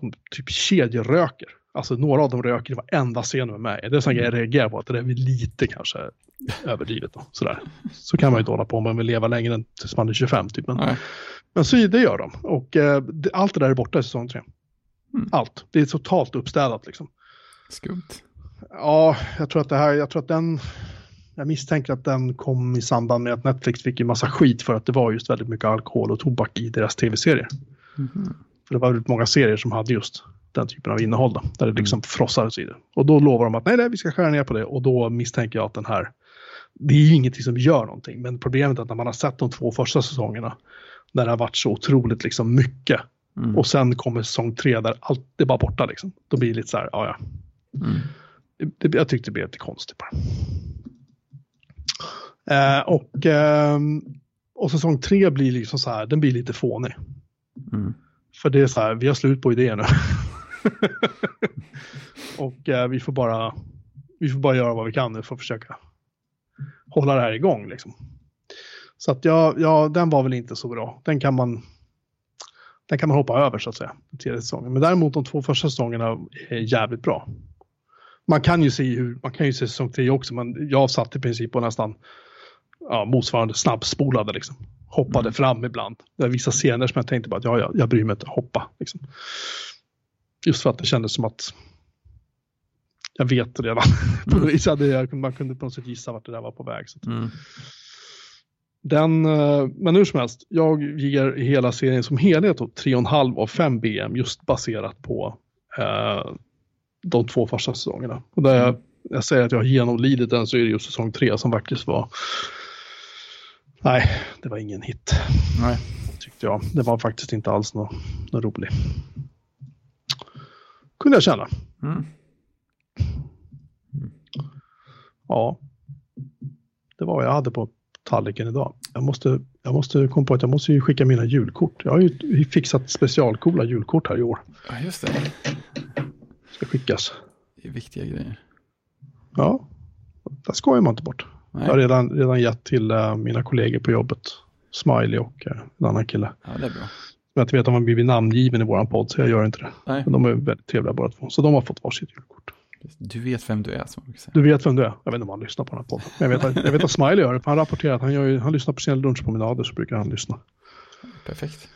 de typ kedjeröker. Alltså några av dem röker i varenda scen med mig. Det är sånt jag reagerar på, att det är lite kanske överdrivet. Då, sådär. Så kan man ju inte hålla på om man vill leva längre än tills man är 25 typ. Men, men så det gör de. Och eh, det, allt det där är borta i säsong 3. Mm. Allt. Det är totalt uppstädat liksom. Skumt. Ja, jag tror att det här, jag tror att den, jag misstänker att den kom i samband med att Netflix fick en massa skit för att det var just väldigt mycket alkohol och tobak i deras tv-serier. Mm. För det var väldigt många serier som hade just den typen av innehåll då, där det liksom mm. frossades i det. Och då lovar de att nej, nej, vi ska skära ner på det och då misstänker jag att den här, det är ju ingenting som gör någonting, men problemet är att när man har sett de två första säsongerna, där det har varit så otroligt liksom mycket, mm. och sen kommer säsong tre där allt är bara borta liksom, då blir det lite så här, ja ja. Mm. Det, jag tyckte det blev lite konstigt bara. Eh, och, eh, och säsong tre blir liksom så här, den blir lite fånig. Mm. För det är så här, vi har slut på idéer nu. och eh, vi får bara vi får bara göra vad vi kan nu för att försöka hålla det här igång liksom. Så att ja, ja, den var väl inte så bra. Den kan man den kan man hoppa över så att säga. Tredje säsongen. Men däremot de två första säsongerna är jävligt bra. Man kan ju se hur, man kan ju se säsong tre också, men jag satt i princip på nästan ja, motsvarande snabbspolade liksom. Hoppade mm. fram ibland. Det var vissa scener som jag tänkte bara att ja, jag, jag bryr mig inte, hoppa. Liksom. Just för att det kändes som att jag vet redan. Mm. man kunde på något sätt gissa vart det där var på väg. Så mm. Den, eh, men hur som helst, jag ger hela serien som helhet 3,5 av 5 BM just baserat på eh, de två första säsongerna. Och där jag, mm. jag säger att jag har genomlidit den så är det just säsong 3 som faktiskt var Nej, det var ingen hit. Nej. Tyckte jag. Det var faktiskt inte alls något, något roligt. Kunde jag känna. Mm. Ja. Det var vad jag hade på tallriken idag. Jag måste, jag måste komma på att jag måste skicka mina julkort. Jag har ju fixat specialcoola julkort här i år. Ja, just det. Ska skickas. Det är viktiga grejer. Ja, där skojar man inte bort. Nej. Jag har redan, redan gett till uh, mina kollegor på jobbet. Smiley och uh, en annan kille. Ja, det är bra. Jag inte vet om han blivit namngiven i våran podd, så jag gör inte det. Nej. Men de är väldigt trevliga båda två. Så de har fått varsitt julkort. Du vet vem du är, som säga. Du vet vem du är. Jag vet inte om han lyssnar på den här podden. Men jag vet, att, jag vet att Smiley gör det, för han rapporterar att han, gör, han lyssnar på sina lunchpromenader, så brukar han lyssna. Perfekt.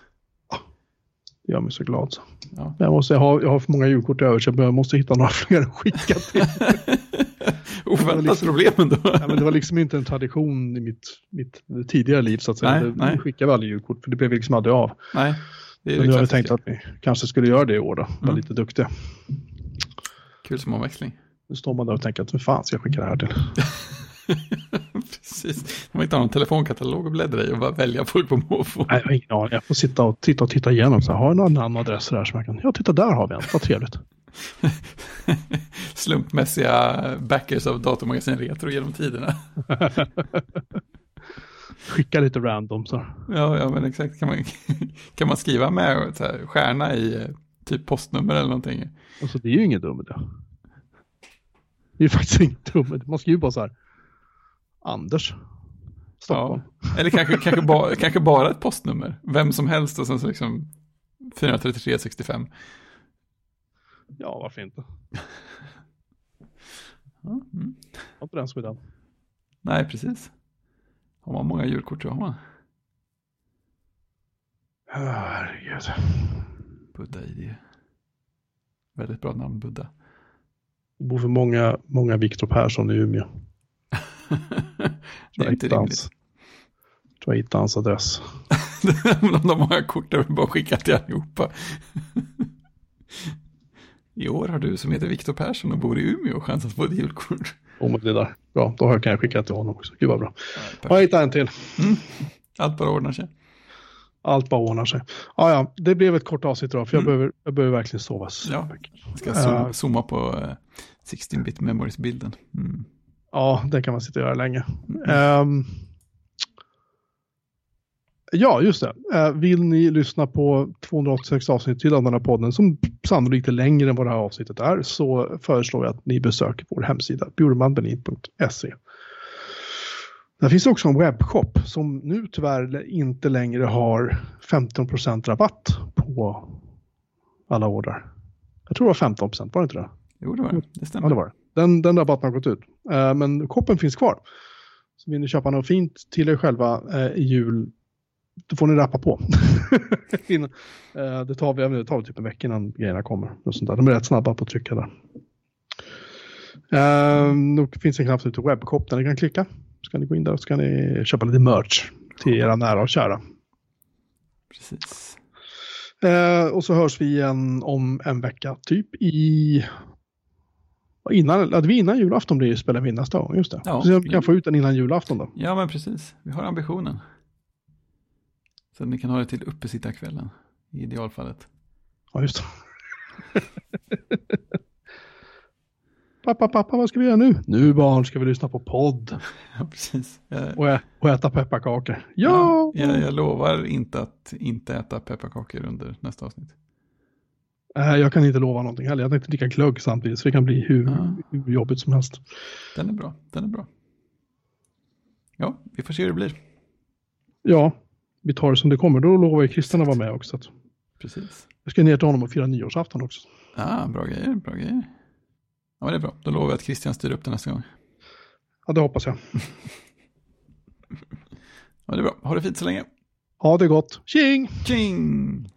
Det gör mig så glad. Så. Ja. Jag, måste, jag, har, jag har för många julkort över, så jag måste hitta några fler att skicka till. Oväntat liksom, problem ändå. ja, men det var liksom inte en tradition i mitt, mitt tidigare liv så att säga. Nej, nej. Skickade aldrig julkort för det blev liksom aldrig av. Nej, det är men nu har vi tänkt att vi kanske skulle göra det i år då. Var mm. lite duktiga. Kul som omväxling. Nu står man där och tänker att hur fan ska jag skicka det här till? Precis. Man inte har någon telefonkatalog att bläddra i och bara välja folk på måfå. Nej, jag har ingen aning. Jag får sitta och titta och titta igenom. Så har jag någon annan adress där som jag kan... Ja, titta där har vi en. Vad trevligt. Slumpmässiga backers av datormagasin Retro genom tiderna. Skicka lite random så. Ja, ja men exakt. Kan man, kan man skriva med så här, stjärna i eh, typ postnummer eller någonting? Alltså det är ju inget dumt. Det är faktiskt inget dumt. Man skriver bara så här. Anders. Stockholm. Ja. Eller kanske, kanske, ba, kanske bara ett postnummer. Vem som helst och sen så liksom 43365. Ja, varför inte? mm. Har inte den som är den. Nej, precis. Har man många julkort så har man. Herregud. Buddha-ID. Väldigt bra namn, Buddha. Det bor för många, många Viktor Persson i Umeå. det är inte rimligt. Jag tror jag hittade hans adress. De har många kort, jag vill bara skicka till allihopa. I år har du som heter Viktor Persson och bor i Umeå chans att få ett julkort. Oh, men det där. Bra, då kan jag skicka till honom också. Gud vad bra. Ja, jag hittar en till. Mm. Allt bara ordnar sig. Allt bara ordnar sig. Ja, ja, det blev ett kort avsnitt då, för jag, Mm. behöver, jag behöver verkligen sova. Ja. Jag ska Ja. zooma, zooma på eh, 16-bit memories-bilden. Mm. Ja, det kan man sitta och göra länge. Ehm, ja, just det. Eh, vill ni lyssna på 286 avsnitt till av den här podden som sannolikt är längre än vad det här avsnittet är så föreslår jag att ni besöker vår hemsida bjurmanbenin.se. Där finns också en webbshop som nu tyvärr inte längre har 15% rabatt på alla ordrar. Jag tror det var 15%, var det inte det? Jo, det var det. Det stämmer. Ja, det var det. Den, den rabatten har gått ut. Eh, men koppen finns kvar. Så vill ni köpa något fint till er själva eh, i jul, då får ni rappa på. Innan- eh, det, tar vi, det tar väl typ en vecka innan grejerna kommer. Och sånt där. De är rätt snabba på att trycka där. Eh, det finns en knapp som heter webbshop där ni kan klicka. Så kan ni gå in där och så kan ni köpa lite merch till era nära och kära. Precis. Eh, och så hörs vi igen om en vecka, typ i... Innan, ja, det blir innan julafton blir det spelar vi in nästa gång, just det. Ja. Så jag kan få ut den innan julafton då. Ja, men precis. Vi har ambitionen. Så att ni kan ha det till uppesittarkvällen i idealfallet. Ja, just det. pappa, pappa, vad ska vi göra nu? Nu barn ska vi lyssna på podd Ja, precis. Jag, och, ä- och äta pepparkakor. Ja! jag, jag lovar inte att inte äta pepparkakor under nästa avsnitt. Nej, jag kan inte lova någonting heller. Jag tänkte dricka glögg samtidigt så det kan bli hur, Ja. hur jobbigt som helst. Den är bra. Den är bra. Ja, vi får se hur det blir. Ja, vi tar det som det kommer. Då lovar jag Christian att vara med också. Precis. jag ska ner till honom och fira nyårsafton också. Ah, bra grejer, bra grejer. Ja, men det är bra. Då lovar jag att Christian styr upp det nästa gång. Ja, det hoppas jag. Ja, det är bra. Ha det fint så länge. Ha det gott. Tjing! Tjing!